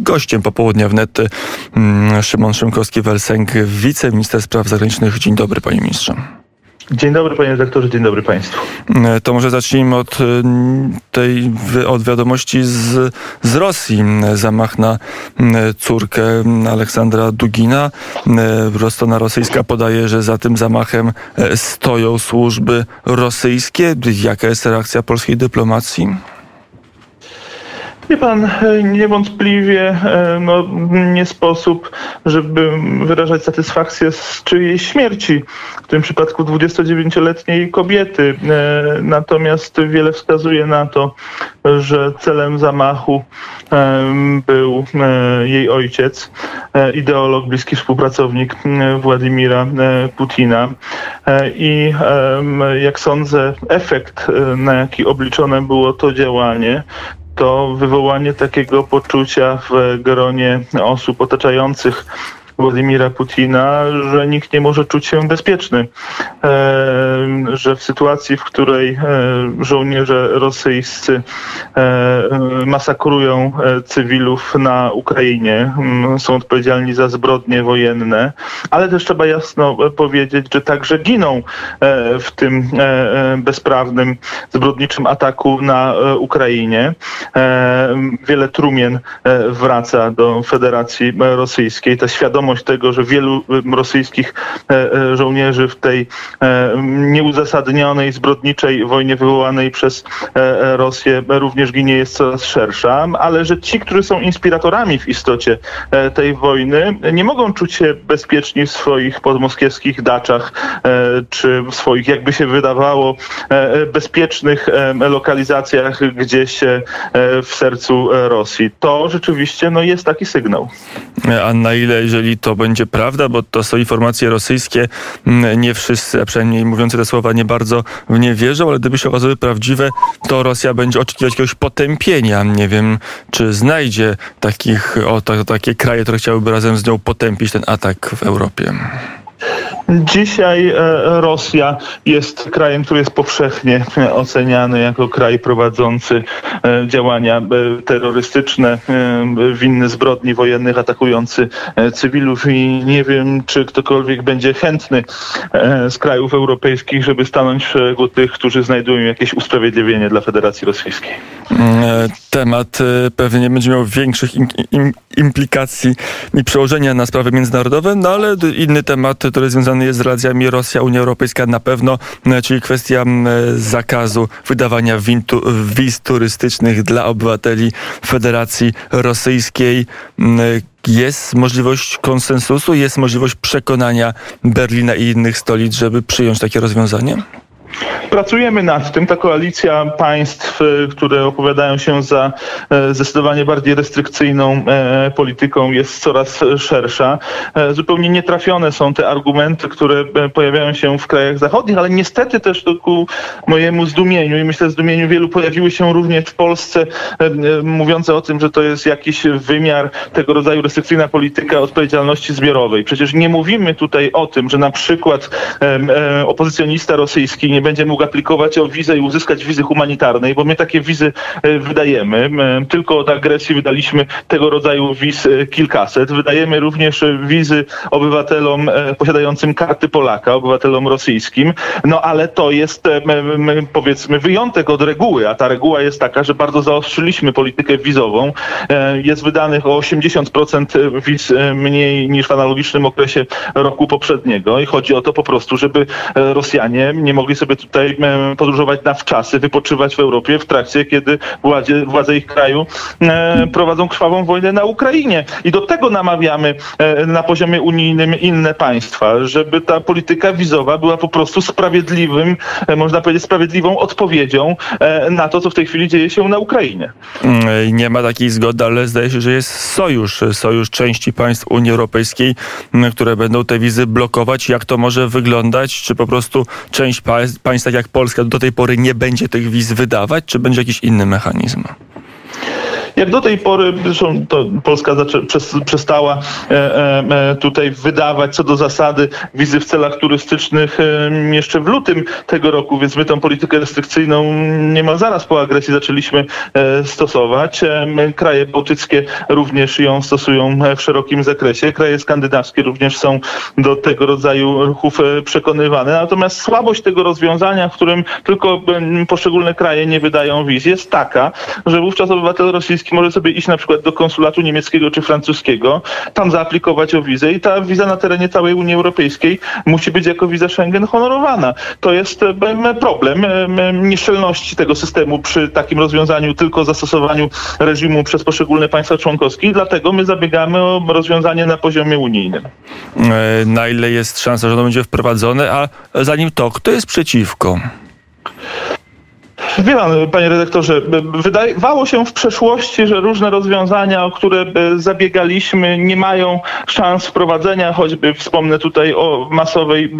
Gościem popołudnia wnet mm, Szymon Szymkowski-Welsenk, wiceminister spraw zagranicznych. Dzień dobry, panie ministrze. Dzień dobry panie redaktorze, dzień dobry państwu. E, to może zacznijmy od mm, tej od wiadomości z, z Rosji. Zamach na mm, córkę Aleksandra Dugina. Strona rosyjska podaje, że za tym zamachem e, stoją służby rosyjskie. Jaka jest reakcja polskiej dyplomacji? Wie pan, niewątpliwie e, no, nie sposób, żeby wyrażać satysfakcję z czyjejś śmierci, w tym przypadku 29-letniej kobiety. E, natomiast wiele wskazuje na to, że celem zamachu e, był jej ojciec, ideolog, bliski współpracownik Władimira Putina. I jak sądzę, efekt, na jaki obliczone było to działanie, to wywołanie takiego poczucia w gronie osób otaczających Władimira Putina, że nikt nie może czuć się bezpieczny. E, że w sytuacji, w której e, żołnierze rosyjscy e, masakrują cywilów na Ukrainie, są odpowiedzialni za zbrodnie wojenne, ale też trzeba jasno powiedzieć, że także giną w tym bezprawnym, zbrodniczym ataku na Ukrainie. Wiele trumien wraca do Federacji Rosyjskiej. Ta świadomość świadomość tego, że wielu rosyjskich e, e, żołnierzy w tej e, nieuzasadnionej, zbrodniczej wojnie wywołanej przez Rosję również ginie jest coraz szersza, ale że ci, którzy są inspiratorami w istocie tej wojny, nie mogą czuć się bezpieczni w swoich podmoskiewskich daczach, czy w swoich, jakby się wydawało, bezpiecznych lokalizacjach gdzieś w sercu Rosji. To rzeczywiście no, jest taki sygnał. A na ile, jeżeli to będzie prawda, bo to są informacje rosyjskie. Mm, nie wszyscy, a przynajmniej mówiący te słowa, nie bardzo w nie wierzą, ale gdyby się okazały prawdziwe, to Rosja będzie oczekiwać jakiegoś potępienia. Nie wiem, czy znajdzie takich, o, to, takie kraje, które chciałyby razem z nią potępić ten atak w Europie. Dzisiaj e, Rosja jest krajem, który jest powszechnie oceniany jako kraj prowadzący e, działania e, terrorystyczne, winny zbrodni wojennych, atakujący cywilów i nie wiem, czy ktokolwiek będzie chętny z krajów europejskich, żeby stanąć w szeregu tych, którzy znajdują jakieś usprawiedliwienie dla Federacji Rosyjskiej. Temat pewnie nie będzie miał większych implikacji i przełożenia na sprawy międzynarodowe, no ale inny temat, który związany jest z relacjami Rosja-Unia Europejska na pewno, e, czyli kwestia zakazu wydawania wiz turystycznych dla obywateli Federacji Rosyjskiej. Jest możliwość konsensusu, jest możliwość przekonania Berlina i innych stolic, żeby przyjąć takie rozwiązanie? Pracujemy nad tym. Ta koalicja państw, e, które opowiadają się za e, zdecydowanie bardziej restrykcyjną e, polityką jest coraz szersza. Zupełnie nietrafione są te argumenty, które pojawiają się w krajach zachodnich, ale niestety też ku mojemu zdumieniu i myślę zdumieniu wielu pojawiły się również w Polsce mówiące o tym, że to jest jakiś wymiar tego rodzaju restrykcyjna polityka odpowiedzialności zbiorowej. Przecież nie mówimy tutaj o tym, że na przykład opozycjonista rosyjski nie będzie mógł aplikować o wizę i uzyskać wizy humanitarnej, bo my takie wizy e, wydajemy. Tylko od agresji wydaliśmy tego rodzaju wiz e, kilkaset. Wydajemy również wizy obywatelom e, posiadającym karty Polaka, obywatelom rosyjskim. No ale to jest powiedzmy wyjątek od reguły, a ta reguła jest taka, że bardzo zaostrzyliśmy politykę wizową. Jest wydanych o 80% wiz mniej niż w analogicznym okresie roku poprzedniego i chodzi o to po prostu, żeby Rosjanie nie mogli sobie tutaj podróżować na wczasy, wypoczywać w Europie w trakcie, kiedy władze, władze ich kraju e, prowadzą krwawą wojnę na Ukrainie. I do tego namawiamy e, na poziomie unijnym inne państwa, żeby ta polityka wizowa była po prostu sprawiedliwym, e, można powiedzieć sprawiedliwą odpowiedzią na to, co w tej chwili dzieje się na Ukrainie. Mm, nie ma takiej zgody, ale zdaje się, że jest sojusz, sojusz części państw Unii Europejskiej, które będą te wizy blokować. Jak to może wyglądać? Czy po prostu część państw państw, tak jak Polska, do tej pory nie będzie tych wiz wydawać, czy będzie jakiś inny mechanizm? Jak do tej pory, zresztą to Polska przestała tutaj wydawać co do zasady wizy w celach turystycznych jeszcze w lutym tego roku, więc my tą politykę restrykcyjną niemal zaraz po agresji zaczęliśmy stosować. Kraje bałtyckie również ją stosują w szerokim zakresie. Kraje skandynawskie również są do tego rodzaju ruchów przekonywane. Natomiast słabość tego rozwiązania, w którym tylko poszczególne kraje nie wydają wiz, jest taka, że wówczas obywatel rosyjski może sobie iść na przykład do konsulatu niemieckiego czy francuskiego, tam zaaplikować o wizę i ta wiza na terenie całej Unii Europejskiej musi być jako wiza Schengen honorowana. To jest problem nieszczelności tego systemu przy takim rozwiązaniu, tylko zastosowaniu reżimu przez poszczególne państwa członkowskie. Dlatego my zabiegamy o rozwiązanie na poziomie unijnym. E, na ile jest szansa, że ono będzie wprowadzone, a zanim to, kto jest przeciwko? Wie pan, panie redaktorze, wydawało się w przeszłości, że różne rozwiązania, o które zabiegaliśmy, nie mają szans wprowadzenia, choćby wspomnę tutaj o masowej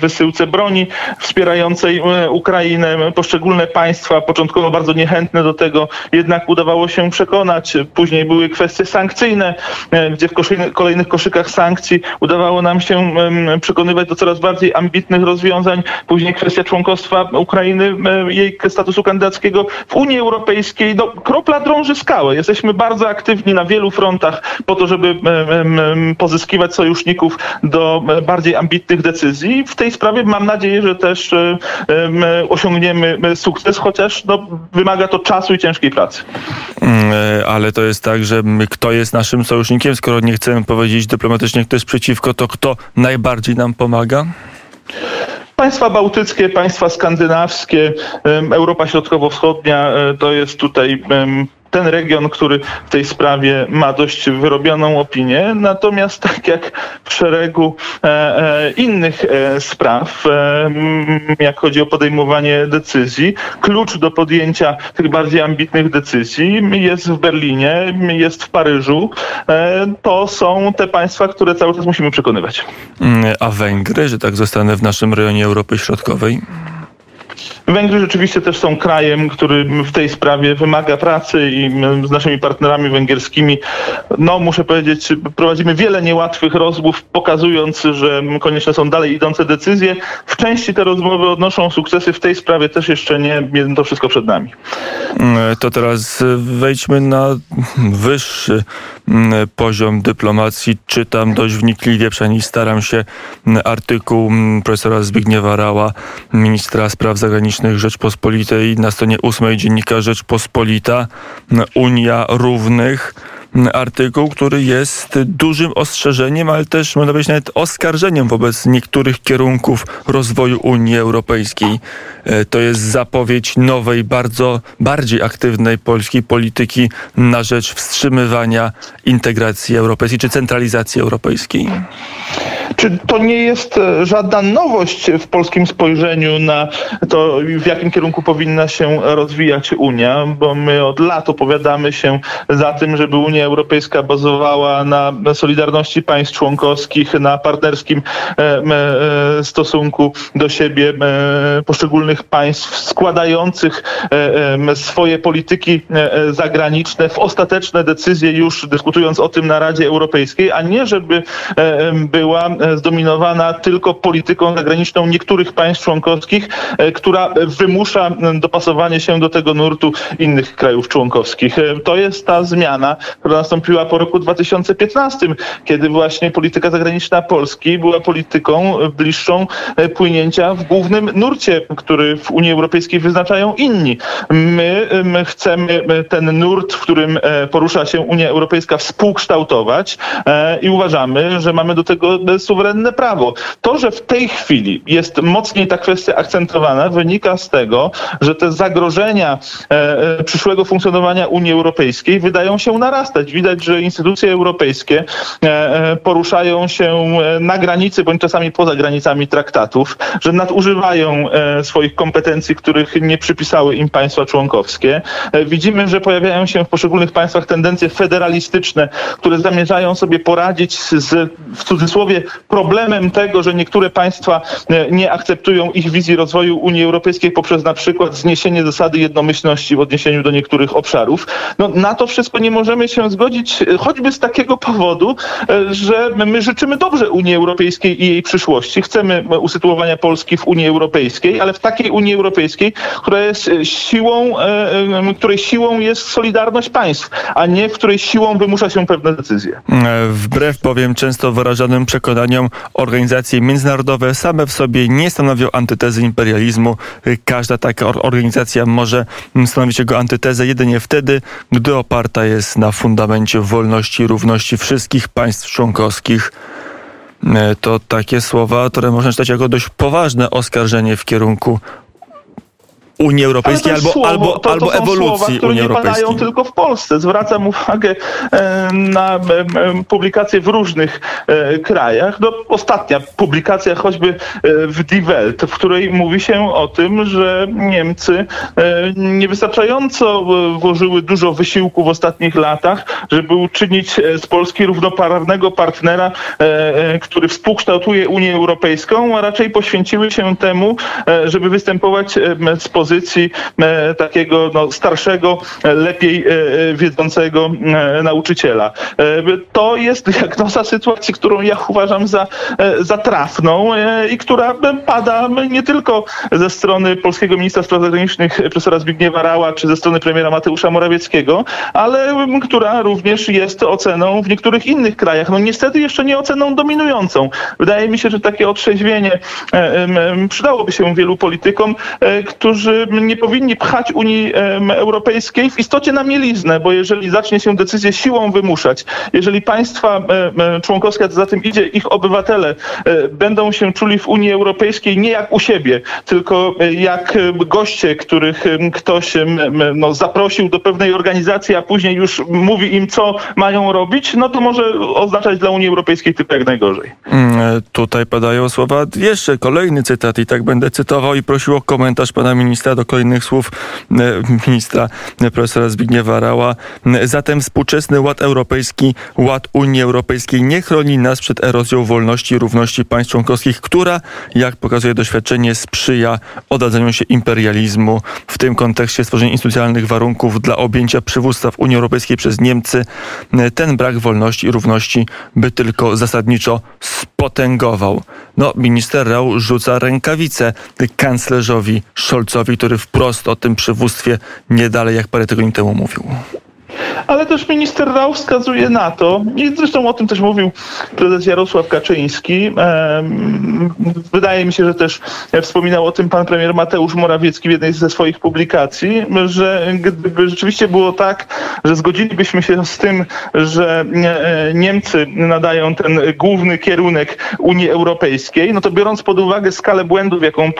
wysyłce broni wspierającej e, Ukrainę. Poszczególne państwa, początkowo bardzo niechętne do tego, jednak udawało się przekonać. Później były kwestie sankcyjne, e, gdzie w kolejnych koszykach sankcji udawało nam się przekonywać do coraz bardziej ambitnych rozwiązań. Później kwestia członkostwa Ukrainy, e, jej statusu procesu kandydackiego w Unii Europejskiej, no, kropla drąży skałę. Jesteśmy bardzo aktywni na wielu frontach po to, żeby pozyskiwać sojuszników do bardziej ambitnych decyzji. W tej sprawie mam nadzieję, że też osiągniemy sukces, chociaż no, wymaga to czasu i ciężkiej pracy. Mm, e, ale to jest tak, że kto jest naszym sojusznikiem, skoro nie chcemy powiedzieć dyplomatycznie, kto jest przeciwko, to kto najbardziej nam pomaga? Państwa bałtyckie, państwa skandynawskie, Europa Środkowo-Wschodnia e, to jest tutaj ten region, który w tej sprawie ma dość wyrobioną opinię. Natomiast tak jak w szeregu e, e, innych e, spraw, e, jak chodzi o podejmowanie decyzji, klucz do podjęcia tych bardziej ambitnych decyzji jest w Berlinie, jest w Paryżu. E, to są te państwa, które cały czas musimy przekonywać. Mm, a Węgry, że tak zostanę w naszym rejonie Europy Środkowej? Węgry rzeczywiście też są krajem, który w tej sprawie wymaga pracy i z naszymi partnerami węgierskimi, no muszę powiedzieć, prowadzimy wiele niełatwych rozmów, pokazując, że konieczne są dalej idące decyzje. W części te rozmowy odnoszą sukcesy, w tej sprawie też jeszcze nie, to wszystko przed nami. To teraz wejdźmy na wyższy mm, poziom dyplomacji. Czytam dość wnikliwie, przynajmniej staram się artykuł mm, profesora Zbigniewa Rała, ministra spraw zagranicznych Zagranicznych Rzeczpospolitej na stronie ósmej dziennika Rzeczpospolita Unia Równych artykuł, który jest dużym ostrzeżeniem, ale też można powiedzieć nawet oskarżeniem wobec niektórych kierunków rozwoju Unii Europejskiej. E, to jest zapowiedź nowej, bardzo bardziej aktywnej polskiej polityki na rzecz wstrzymywania integracji europejskiej czy centralizacji europejskiej. Czy to nie jest e, żadna nowość w polskim spojrzeniu na to, w jakim kierunku powinna się rozwijać Unia? Bo my od lat opowiadamy się za tym, żeby Unia Europejska bazowała na solidarności państw członkowskich, na partnerskim e, e, stosunku do siebie poszczególnych państw składających swoje polityki zagraniczne w ostateczne decyzje już dyskutując o tym na Radzie Europejskiej, a nie żeby była zdominowana tylko polityką zagraniczną niektórych państw członkowskich, e, która wymusza dopasowanie się do tego nurtu innych krajów członkowskich. E, to jest ta zmiana, która nastąpiła po roku 2015, kiedy właśnie polityka zagraniczna Polski była polityką bliższą e, płynięcia w głównym nurcie, który w Unii Europejskiej wyznaczają inni. My, my chcemy ten nurt, w którym porusza się Unia Europejska współkształtować i uważamy, że mamy do tego suwerenne prawo. To, że w tej chwili jest mocniej ta kwestia akcentowana, wynika z tego, że te zagrożenia e, e, przyszłego funkcjonowania Unii Europejskiej wydają się narastać. Widać, że instytucje europejskie e, e poruszają się e, na granicy, bądź czasami poza granicami traktatów, że nadużywają swoich kompetencji, których nie przypisały im państwa członkowskie. widzimy, że pojawiają się w poszczególnych państwach tendencje federalistyczne, które zamierzają sobie poradzić z, w cudzysłowie, problemem tego, że niektóre państwa nie akceptują ich wizji rozwoju Unii Europejskiej poprzez na przykład zniesienie zasady jednomyślności w odniesieniu do niektórych obszarów. No, na to wszystko nie możemy się zgodzić, choćby z takiego powodu, że my życzymy dobrze Unii Europejskiej i jej przyszłości. Chcemy usytuowania Polski w Unii Europejskiej, ale w takiej Unii Europejskiej, która jest siłą, której siłą jest solidarność państw, a nie w której siłą wymusza się pewne decyzje. Wbrew bowiem często wyrażanym przekonaniom organizacje międzynarodowe same w sobie nie stanowią antytezy imperializmu. Każda taka organizacja może stanowić jego antytezę jedynie wtedy, gdy oparta jest na fundamencie wolności i równości wszystkich państw członkowskich. To takie słowa, które można czytać jako dość poważne oskarżenie w kierunku Unii Europejskiej albo, słowo, albo, to, to albo ewolucji słowa, które Unii Europejskiej. nie padają tylko w Polsce. Zwracam uwagę e, na e, publikacje w różnych e, krajach. No, ostatnia publikacja choćby w Die Welt, w której mówi się o tym, że Niemcy niewystarczająco włożyły dużo wysiłku w ostatnich latach, żeby uczynić z Polski równoprawnego partnera, który współkształtuje Unię Europejską, a raczej poświęciły się temu, żeby występować z pozycji pozycji e, takiego no, starszego, e, lepiej e, wiedzącego nauczyciela. To jest diagnoza sytuacji, którą ja uważam za, za trafną i która pada nie tylko ze strony polskiego ministra spraw zagranicznych profesora Zbigniewa Rała, czy ze strony premiera Mateusza Morawieckiego, ale która również jest oceną w niektórych innych krajach. No niestety jeszcze nie oceną dominującą. Wydaje mi się, że takie otrzeźwienie przydałoby się wielu politykom, którzy nie powinni pchać Unii Europejskiej w istocie na mieliznę, bo jeżeli zacznie się decyzję siłą wymuszać, jeżeli państwa członkowskie, za tym idzie ich obywatele, e, będą się czuli w Unii Europejskiej nie jak u siebie, tylko jak goście, których ktoś no, zaprosił do pewnej organizacji, a później już mówi im, co mają robić, no to może oznaczać dla Unii Europejskiej tylko jak najgorzej. Mm, e, tutaj padają słowa, jeszcze kolejny cytat i tak będę cytował i prosił o komentarz pana ministra do kolejnych słów e, ministra e, profesora Zbigniewa Rała. E, zatem współczesny ład europejski, ład Unii Europejskiej nie chroni nas przed erozją wolności i równości państw członkowskich, która, jak pokazuje doświadczenie, sprzyja oddadzeniu się imperializmu. W tym kontekście stworzenie instytucjonalnych warunków dla objęcia przywództwa w Unii Europejskiej przez Niemcy, ten brak wolności i równości by tylko zasadniczo spotęgował. No, minister Rał rzuca rękawice kanclerzowi Scholzowi, który wprost o tym przywództwie nie dalej jak parę tygodni temu mówił. Ale też minister Rau wskazuje na to, i zresztą o tym też mówił prezes Jarosław Kaczyński. Wydaje mi się, że też wspominał o tym pan premier Mateusz Morawiecki w jednej ze swoich publikacji, że gdyby rzeczywiście było tak, że zgodzilibyśmy się z tym, że e, Niemcy nadają ten główny kierunek Unii Europejskiej, no to biorąc pod uwagę skalę błędów, jaką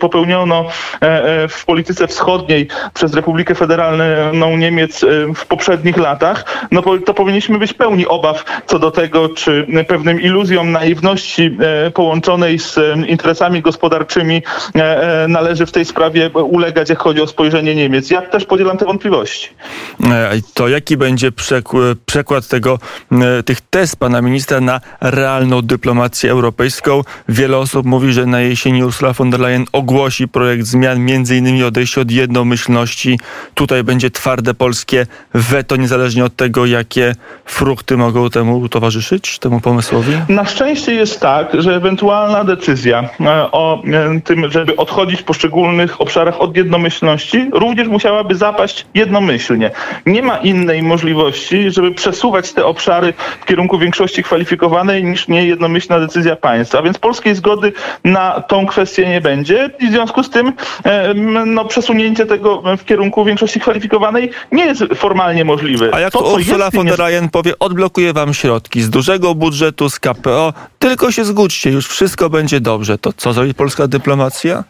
popełniono e, e, w polityce wschodniej przez Republikę Federalną Niemiec w poprzednich latach, no to powinniśmy być pełni obaw co do tego, czy pewnym iluzjom naiwności e, połączonej z e, interesami gospodarczymi e, należy w tej sprawie ulegać, jak chodzi o spojrzenie Niemiec. Ja też podzielam te wątpliwości. To jaki będzie przekład tego, tych test pana ministra na realną dyplomację europejską? Wiele osób mówi, że na jesieni Ursula von der Leyen ogłosi projekt zmian, między innymi odejście od jednomyślności. Tutaj będzie twarde polskie weto, niezależnie od tego, jakie frukty mogą temu towarzyszyć, temu pomysłowi? Na szczęście jest tak, że ewentualna decyzja e, o e, tym, żeby odchodzić w poszczególnych obszarach od jednomyślności, również musiałaby zapaść jednomyślnie. Nie ma innej możliwości, żeby przesuwać te obszary w kierunku większości kwalifikowanej niż nie jednomyślna decyzja państwa. Więc polskiej zgody na tą kwestię nie będzie i w związku z tym e, no, przesunięcie tego w kierunku większości kwalifikowanej nie jest formalnie możliwy. A jak to, Ursula von der Leyen powie, odblokuję wam środki z dużego budżetu, z KPO, tylko się zgódźcie, już wszystko będzie dobrze. To co zrobi polska dyplomacja?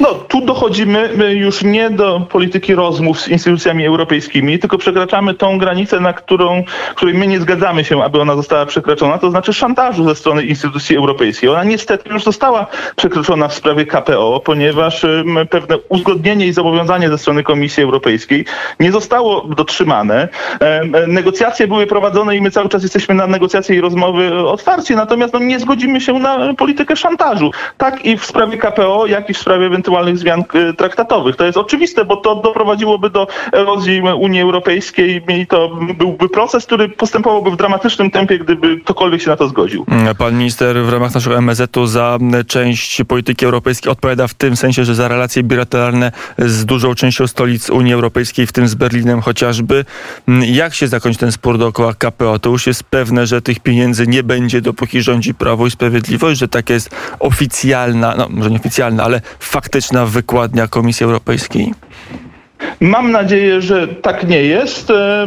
No, tu dochodzimy my już nie do polityki rozmów z instytucjami europejskimi, tylko przekraczamy tą granicę, na którą, której my nie zgadzamy się, aby ona została przekroczona, to znaczy szantażu ze strony instytucji europejskiej. Ona niestety już została przekroczona w sprawie KPO, ponieważ pewne uzgodnienie i zobowiązanie ze strony Komisji Europejskiej nie zostało dotrzymane. Negocjacje były prowadzone i my cały czas jesteśmy na negocjacje i rozmowy otwarci, natomiast no, nie zgodzimy się na politykę szantażu. Tak i w sprawie KPO, jak i w sprawie ewentualnych zmian e, traktatowych. To jest oczywiste, bo to doprowadziłoby do erozji Unii Europejskiej i to byłby proces, który postępowałby w dramatycznym tempie, gdyby ktokolwiek się na to zgodził. Pan minister w ramach naszego MSZ-u za część polityki europejskiej odpowiada w tym sensie, że za relacje bilateralne z dużą częścią stolic Unii Europejskiej, w tym z Berlinem chociażby. Jak się zakończy ten spór dookoła KPO? To już jest pewne, że tych pieniędzy nie będzie, dopóki rządzi Prawo i Sprawiedliwość, że tak jest oficjalna, no może nie oficjalna, ale faktyczna wykładnia Komisji Europejskiej? Mam nadzieję, że tak nie jest. e,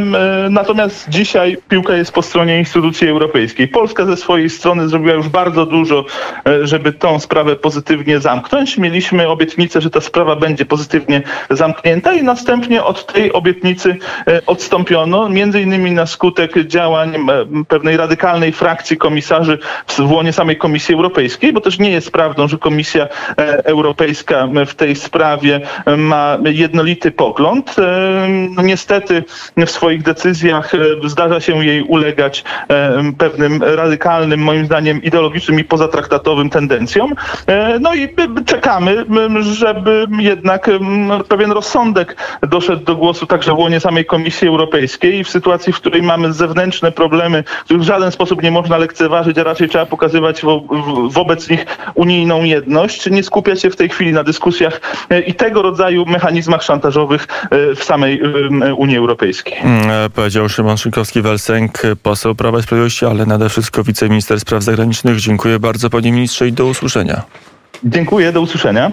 Natomiast dzisiaj piłka jest po stronie instytucji europejskiej. Polska ze swojej strony zrobiła już bardzo dużo, e, żeby tą sprawę pozytywnie zamknąć. Mieliśmy obietnicę, że ta sprawa będzie pozytywnie zamknięta i następnie od tej obietnicy e, odstąpiono, między innymi na skutek działań pewnej radykalnej frakcji komisarzy w łonie samej Komisji Europejskiej, bo też nie jest prawdą, że Komisja Europejska w tej sprawie ma jednolity pogląd. E, no Niestety w swoich decyzjach e, zdarza się jej ulegać e, pewnym radykalnym, moim zdaniem ideologicznym i pozatraktatowym tendencjom. No i czekamy, żeby jednak pewien rozsądek doszedł do głosu także w łonie samej Komisji Europejskiej i w sytuacji, w której mamy zewnętrzne problemy, których w żaden sposób nie można lekceważyć, a raczej trzeba pokazywać wobec nich unijną jedność, nie skupiać się w tej chwili na dyskusjach i tego rodzaju mechanizmach szantażowych e, w samej e, Unii Europejskiej. Mm, Powiedział Szymon Szynkowski-Welsenk, poseł Prawa i Sprawiedliwości, ale nade wszystko wiceminister spraw zagranicznych. Dziękuję bardzo panie ministrze i do usłyszenia. Dziękuję, do usłyszenia.